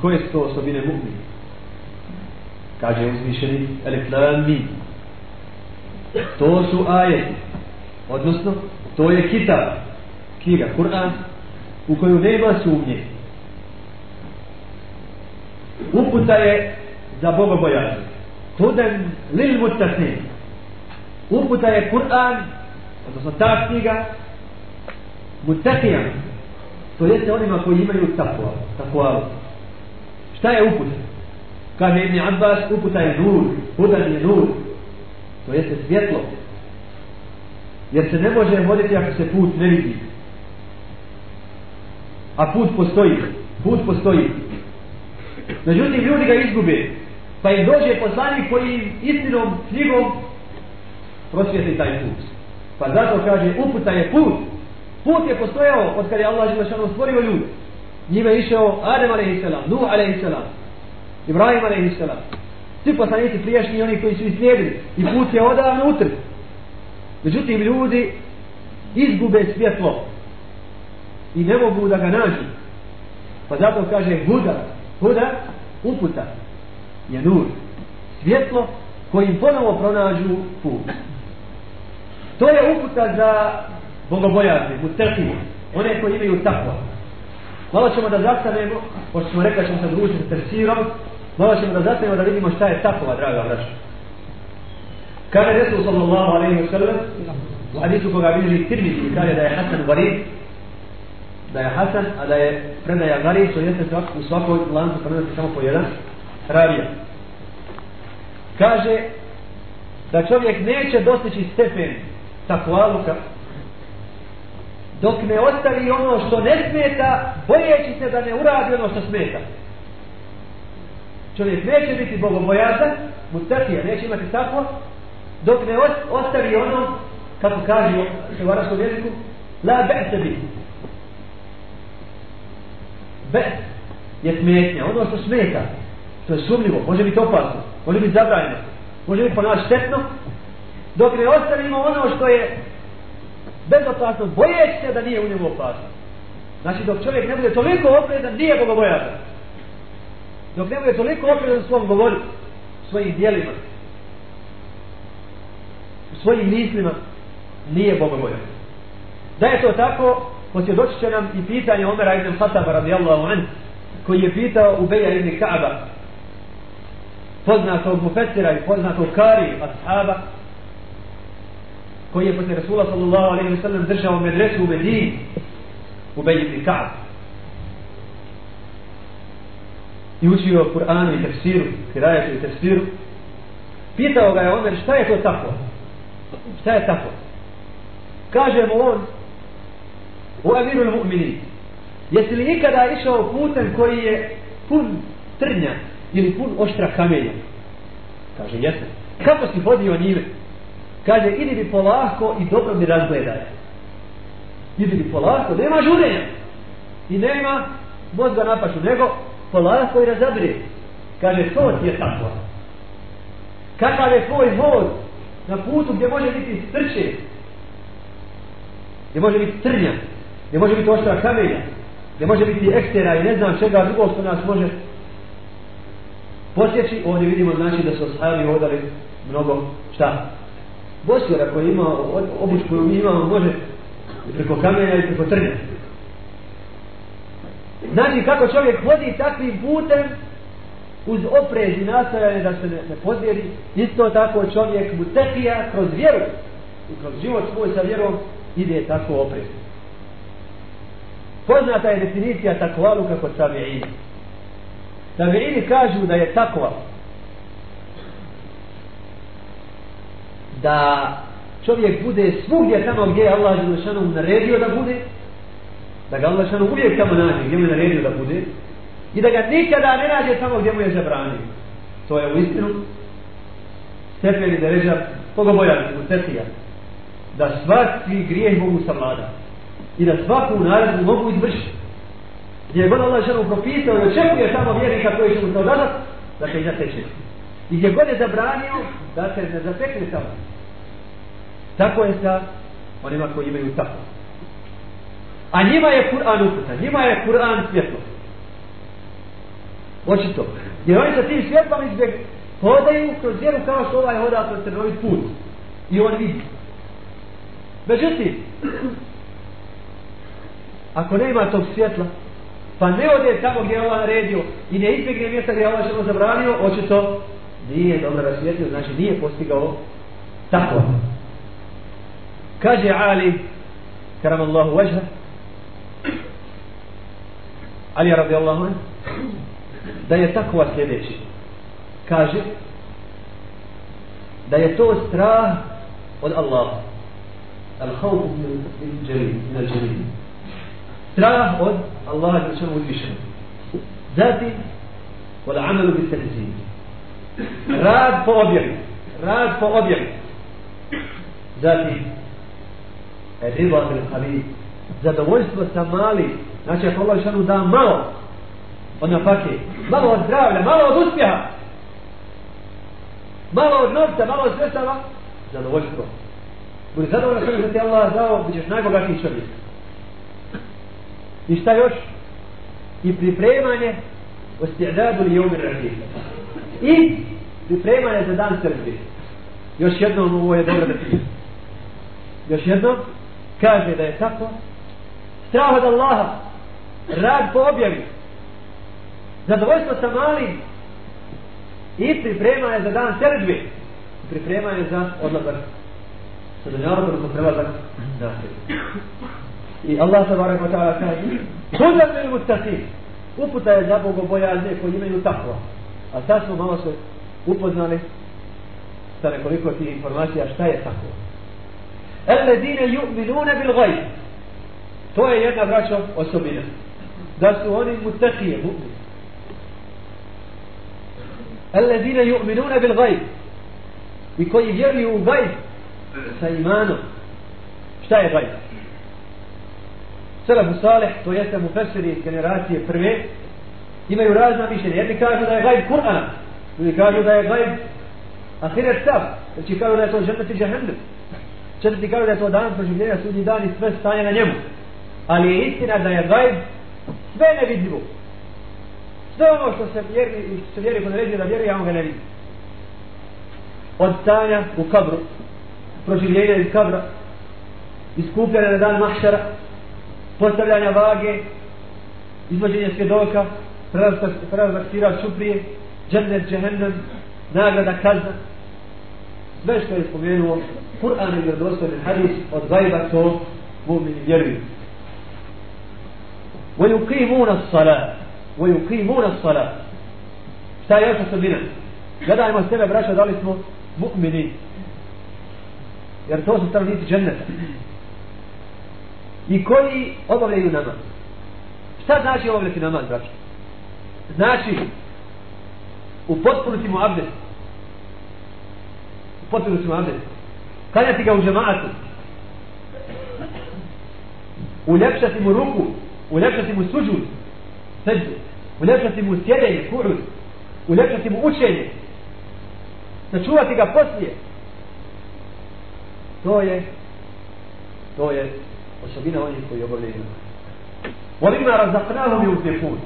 koje su to osobine mu'mina? Kaže uzvišeni elektrani. To su ajeti. Odnosno, to je kitab, knjiga, Kur'an, u koju nema sumnje. Uputa je za Boga bojazni. Huden lil mutasim. Uputa je Kur'an, odnosno ta knjiga, mutasijan. To jeste onima koji imaju takva, takva. Šta je uputa? Kaže Ibn Abbas, uputa je nur, hudan je nur. To jeste svjetlo. Jer se ne može voditi ako se put ne vidi. A put postoji. Put postoji. Međutim, ljudi ga izgube. Pa im dođe poslanik koji istinom knjigom prosvjeti taj put. Pa zato kaže, uputa je put. Put je postojao od kada je Allah Želešanu stvorio ljudi. Njime je išao Adem a.s. Nuh a.s. Ibrahim a.s. Svi poslanici prijašnji oni koji su islijedili. I put je odavno utrp. Međutim, ljudi izgube svjetlo i ne mogu da ga nađu. Pa zato kaže Huda, Huda, uputa, je nur, svjetlo kojim ponovo pronađu put. To je uputa za bogobojazni, mutrfije, one koji imaju takva. Malo ćemo da zastanemo, pošto smo rekli ćemo se družiti s tersirom, malo ćemo da zastanemo da vidimo šta je takova, draga vraća. Kada je Resul sallallahu alaihi wa sallam, u hadisu koga bilježi Tirmidhi, kaže da je Hasan Garib, da je Hasan, a da je predaja Garib, to jeste u svakoj lancu prenosi samo po jedan, ravija. Kaže da čovjek neće dostići stepen takvaluka dok ne ostavi ono što ne smeta, bojeći se da ne uradi ono što smeta. Čovjek neće biti bogobojazan, mutakija, neće imati tako, dok ne ostavi ono, kako kaže se u arabskom jeziku, la be'se bi. Be's je smetnja, ono što smeta, to je sumljivo, može biti opasno, može biti zabranjeno, može biti ponaš štetno, dok ne ostavimo ono što je bezopasno, bojeći se da nije u njemu opasnost. Znači, dok čovjek ne bude toliko oprezan, nije bogobojazan. Dok ne bude toliko oprezan svom govoru, svojim dijelima, svojim mislima, nije bogobojan. Da je to tako, posvjedočit će nam i pitanje Omera ibn Hataba radijallahu anhu, koji je pitao Ubeja ibn Ka'ba, poznatog mufessira i poznatog kari ashaba, koji je posle Rasula sallallahu alaihi wa sallam držao medresu u Medini, u ibn Ka'b I učio Kur'anu i tefsiru, kirajetu i tefsiru. Pitao ga je Omer šta je to tako? Šta je tako? Kaže mu on, u amiru mu'minin, jesi li ikada išao putem koji je pun trnja ili pun oštra kamenja? Kaže, jesam. Kako si hodio njime? Kaže, idi bi polako i dobro mi razgledaj. Idi bi polako, nema žurenja. I nema mozga napašu, nego polako i razabri. Kaže, to ti je tako. Kakav je tvoj voz na putu gdje može biti strče, gdje može biti trnja, gdje može biti oštra kamenja, gdje može biti ekstera i ne znam čega drugo što nas može posjeći, ovdje vidimo znači da su ashabi odali mnogo šta? Bosjera koji ima, obuć koju mi imamo, može i preko kamenja i preko trnja. Znači kako čovjek vodi takvim putem, uz oprez i nastojanje da se ne, ne podvjeri, isto tako čovjek mu tepija kroz vjeru i kroz život svoj sa vjerom ide tako oprez. Poznata je definicija takvalu kako tabi'ini. Tabi'ini kažu da je takva da čovjek bude svugdje tamo gdje je Allah Đelešanu naredio da bude, da ga Allah Đelešanu uvijek tamo nađe gdje mu je naredio da bude, i da ga nikada ne nađe tamo gdje mu je zabranio. To je u istinu stepeni da ređa koga u tetija. Da svaki grijeh mogu savlada. I da svaku naredbu mogu izvršiti. Gdje je god Allah Đelešanu propisao i očekuje tamo vjernika koji će mu se dadat, da će i zateče. I gdje god je zabranio, da se ne zatekne tamo. Tako je sa onima koji imaju tako. A njima je Kur'an uputa, njima je Kur'an svjetlo. Očito. Jer oni sa tim svjetlom izbjeg hodaju kroz vjeru kao što ovaj hoda kroz crnovit put. I on vidi. Međutim, ako nema tog svjetla, pa ne ode tamo gdje je Allah naredio i ne izbjegne mjesta gdje je Allah što zabranio, očito nije dobro rasvjetlio, znači nije postigao tako. Kaže Ali, karam Allahu vajha, Ali radijallahu anhu, da je takva sljedeći. Kaže, da je to strah od Allaha. Al-hawf min jalil, min al-jalil. Strah od Allaha da ćemo uzvišeno. Zatim, wal amalu bi tanzim. Rad po objavi. Rad po objavi. Zatim, riba bil qalil. Zadovoljstvo sa mali. Znači, ako Allah šanu da malo, od napake, malo od zdravlja, malo od uspjeha, malo od novca, malo od sredstava, zadovoljstvo. Budi zadovoljno sve da ti Allah dao, bit ćeš najbogatiji čovjek. I šta još? I pripremanje o stjadadu li jomir rahim. I pripremanje za dan srbi. Još jednom ovo je dobro da ti. Još jednom kaže da je tako. Strah od Allaha. Rad po objavi zadovoljstvo sa malim i pripremanje za dan sređbe pripremanje za odlazak sa dunjalom odnosno prelazak na se. i Allah sa barak wa ta'ala kaže Hudan lil mutaqin uputa je za bogobojazne koji imaju takva A sad smo malo se upoznali sa nekoliko tih informacija šta je tako. Eledine ju'minune bil gaj. To je jedna braća osobina. Da su oni mutekije, mu'min. Eledine ju'minune bil gaj. I koji vjeruju u gaj sa imanom. Šta je gaj? Selefu Salih, to jeste mu generacije prve, imaju razna mišljenja. Jedni kažu da je gajb Kur'ana drugi kažu da je gajb ahiret stav znači kažu da je to žennet i džahennem četvrti kažu da je to dan proživljenja sudnji dan i sve stanje na njemu. Ali je istina da je gajb sve nevidljivo. Sve ono što se vjeri, što se vjeri kod ređe da vjeri, ja on ga ne vidi. Od stanja u kabru, proživljenja iz kabra, iskupljanja na dan mahšara, postavljanja vage, izvođenje svjedoka, prelazak sira šuprije, džennet, džehennem, nagrada, kazna. Sve što je spomenuo, Kur'an i vjerodostojni hadis od gajba to mu'mini vjeruju. ويقيمون الصلاه ويقيمون الصلاة šta je još osobina gledajmo sebe braća da li smo mu'mini jer to su stanovnici dženneta i koji obavljaju namaz šta znači obavljati namaz braća znači u potpunosti mu abdest. U potpunosti mu abdest. Kaljati ga u džemaatu uljepšati mu ruku. Uljepšati mu suđud. Seđu, uljepšati mu sjedenje, kurud, uljepšati mu učenje, sačuvati ga poslije. To je, to je osobina onih koji obavljaju. Namaz. Volima razapnahom i uzmjepun.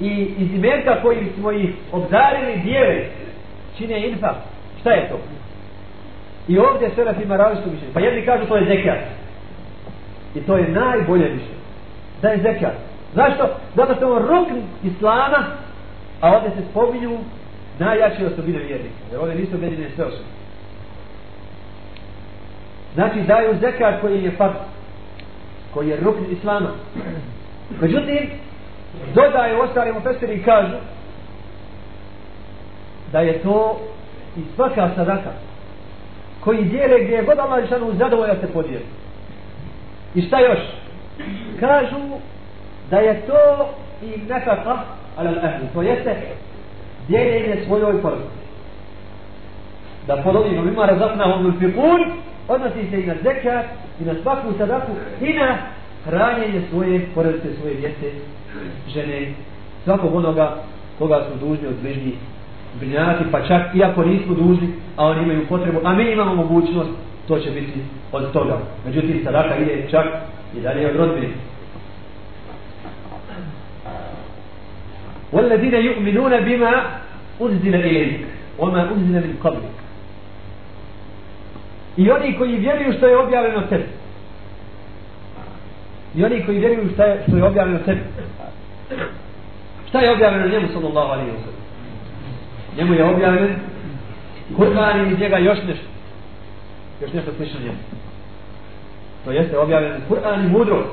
I iz imenka koji smo ih obdarili dijele, čine infa. Šta je to? I ovdje Seraf ima različito mišljenje. Pa jedni kažu to je zekat. I to je najbolje mišljenje. Da je zekat. Zašto? Zato što je rukn Islama, a ovdje se spominju najjače osobine vjernika. Jer ovdje nisu objedine sve osobine. Znači daju zekar koji je fakt, koji je rukn Islama. Međutim, dodaju ostalim ofeseri i kažu da je to i svaka sadaka koji dijele gdje je god Allah Žešanu zadovolja se podijeli. I šta još? Kažu da je to i nekaka ala ahli. to jeste dijeljenje svojoj porodici. Da podobimo, ima razapna hom ulfikun, odnosi se i na zekat, i na svaku sadaku, i na hranjenje svoje porodice, svoje djece, žene, svakog onoga koga su dužni od bližnjih brinjati, pa čak iako nismo dužni, a oni imaju potrebu, a mi imamo mogućnost, to će biti od toga. Međutim, sadaka ide čak i dalje od rodbine. والذين يؤمنون بما أنزل إليك وما أنزل من قبلك I oni koji vjeruju što je objavljeno tebi. I oni koji vjeruju što je, što je objavljeno tebi. Šta je objavljeno njemu sallallahu alaihi wa sallam? Njemu je objavljen Kur'an i iz njega još nešto. Još nešto slično njemu. To jeste objavljen Kur'an i mudro.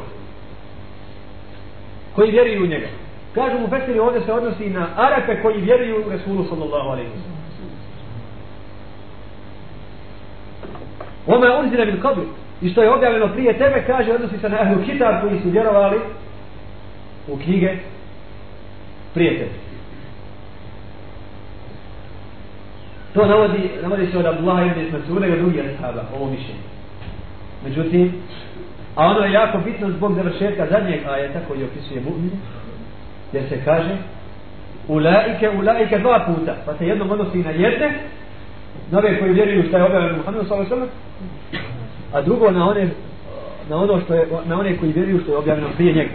Koji vjeruju u njega. Kažu mu Fesiri ovdje se odnosi na Arape koji vjeruju u Resulu sallallahu alaihi wa sallam. Oma unzila bil kabli. I što je objavljeno prije tebe, kaže, odnosi se na Ahlu Kitab koji su vjerovali u knjige prijatelj. To navodi, navodi se od Abdullah ibn Masuda i od drugih ashaba, ovo mišljenje. Međutim, a ono je jako bitno zbog završetka zadnjeg ajeta koji opisuje mu'mine, jer se kaže ulaike, ulaike dva puta, pa se jednom odnosi na jedne, na ove koji vjeruju što je objavljeno Muhammedu s.a.v. A drugo na one, na ono što je, na one koji vjeruju što je objavljeno prije njega.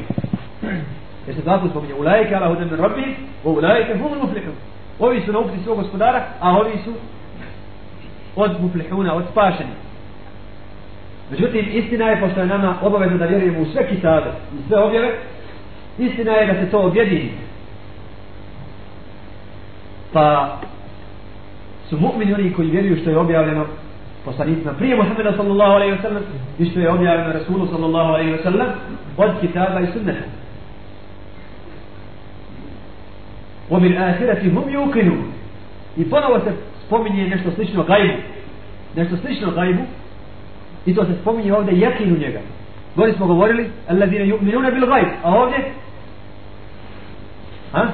Jer se dva puta spominje, ulaike ala hudem min rabbi, o ulaike hum muflihun. Ovi su na uputi svog gospodara, a ovi su od muflihuna, od spašeni. Međutim, istina je, pošto je nama obavezno da vjerujemo u sve kitabe i sve objave, istina je da se to objedini. Pa su mu'mini oni koji vjeruju što je objavljeno poslanicima prije Muhammeda sallallahu alaihi wa sallam i što je objavljeno Rasulu sallallahu alaihi wa sallam od kitaba i sunneta. wa bil ahirati hum yuqinu i ponovo se spominje nešto slično gajbu nešto slično gajbu i to se spominje ovdje jakin u njega Gori smo govorili alladine yu'minuna bil gajb a ovdje ha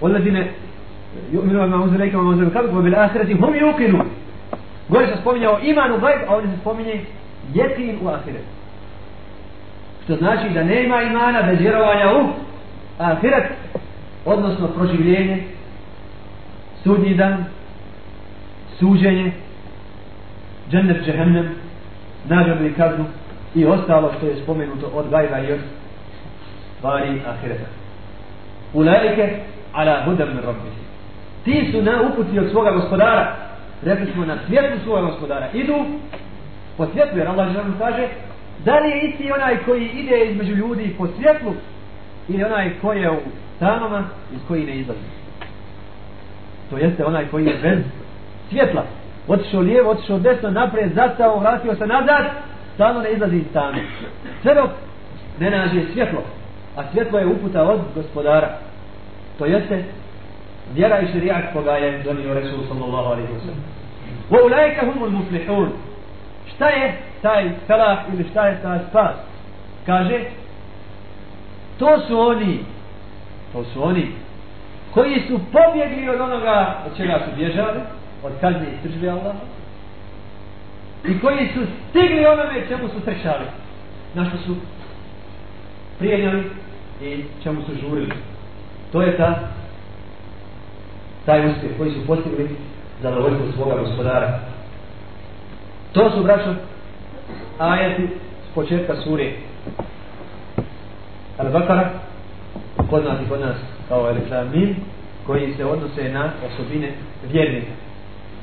والذين يؤمنون بما أنزل إليك وما أنزل من قبلك وبالآخرة هم يوقنون Gori se spominjao iman u gajb, a ovdje se spominje jekin u ahiret. Što znači da nema imana bez vjerovanja u ahiret, odnosno proživljenje, sudnji dan, suđenje, džennet, džehennem, nagradu i kaznu i ostalo što je spomenuto od gajba i od stvari ahireta. Ulaike ala hudam min rabbi. Ti su na uputi od svoga gospodara, rekli smo na svjetlu svoga gospodara, idu po svjetlu, jer Allah žena kaže, da li je isti onaj koji ide između ljudi po svjetlu, ili onaj koji je u stanoma iz koji ne izlazi. To jeste onaj koji je bez svjetla. Otišao lijevo, otišao desno, naprijed, zastao, vratio se nazad, stano ne izlazi iz tame. Sve dok ne nađe svjetlo. A svjetlo je uputa od gospodara. To jeste vjera i širijak koga je donio Resul sallallahu alaihi wa sallam. Wa ulajka humul muflihun. Šta je taj felah ili šta je taj spas? Kaže, to su oni. To su oni koji su pobjegli od onoga od čega su bježali od kazne i sržbe Allah i koji su stigli onome čemu su trčali na što su prijenjali i čemu su žurili. To je ta taj uspjeh koji su postigli zadovoljstvo svoga gospodara. To su braćo ajeti s početka sure Al-Bakara, kod nas i kod nas kao Al-Islamim, koji se odnose na osobine vjernika.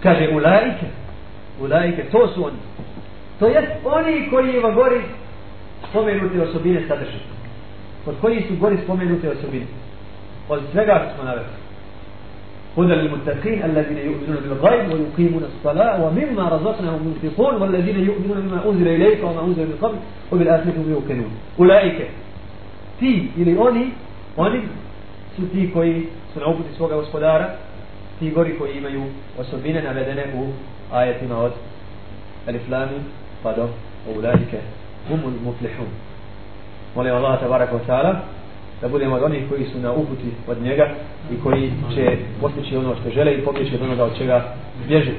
Kaže, ulajke, ulajke, to su oni. To jest oni koji u gori spomenute osobine sadrže. Od koji su gori spomenute osobine. Od svega što smo naveli. هدى للمتقين الذين يؤمنون بالغيب ويقيمون الصلاة ومما رزقناهم ينفقون والذين يؤمنون بما أنزل إليك وما أنزل من قبل وبالآخرة هم يوقنون أولئك ti ili oni, oni su ti koji su na uputi svoga gospodara, ti gori koji imaju osobine navedene u ajetima od Aliflami pa do Ulajike humul Muflihum. Molim Allah tabaraka wa ta'ala da budemo od onih koji su na uputi od njega i koji će postići ono što žele i pobjeći od onoga od čega bježe.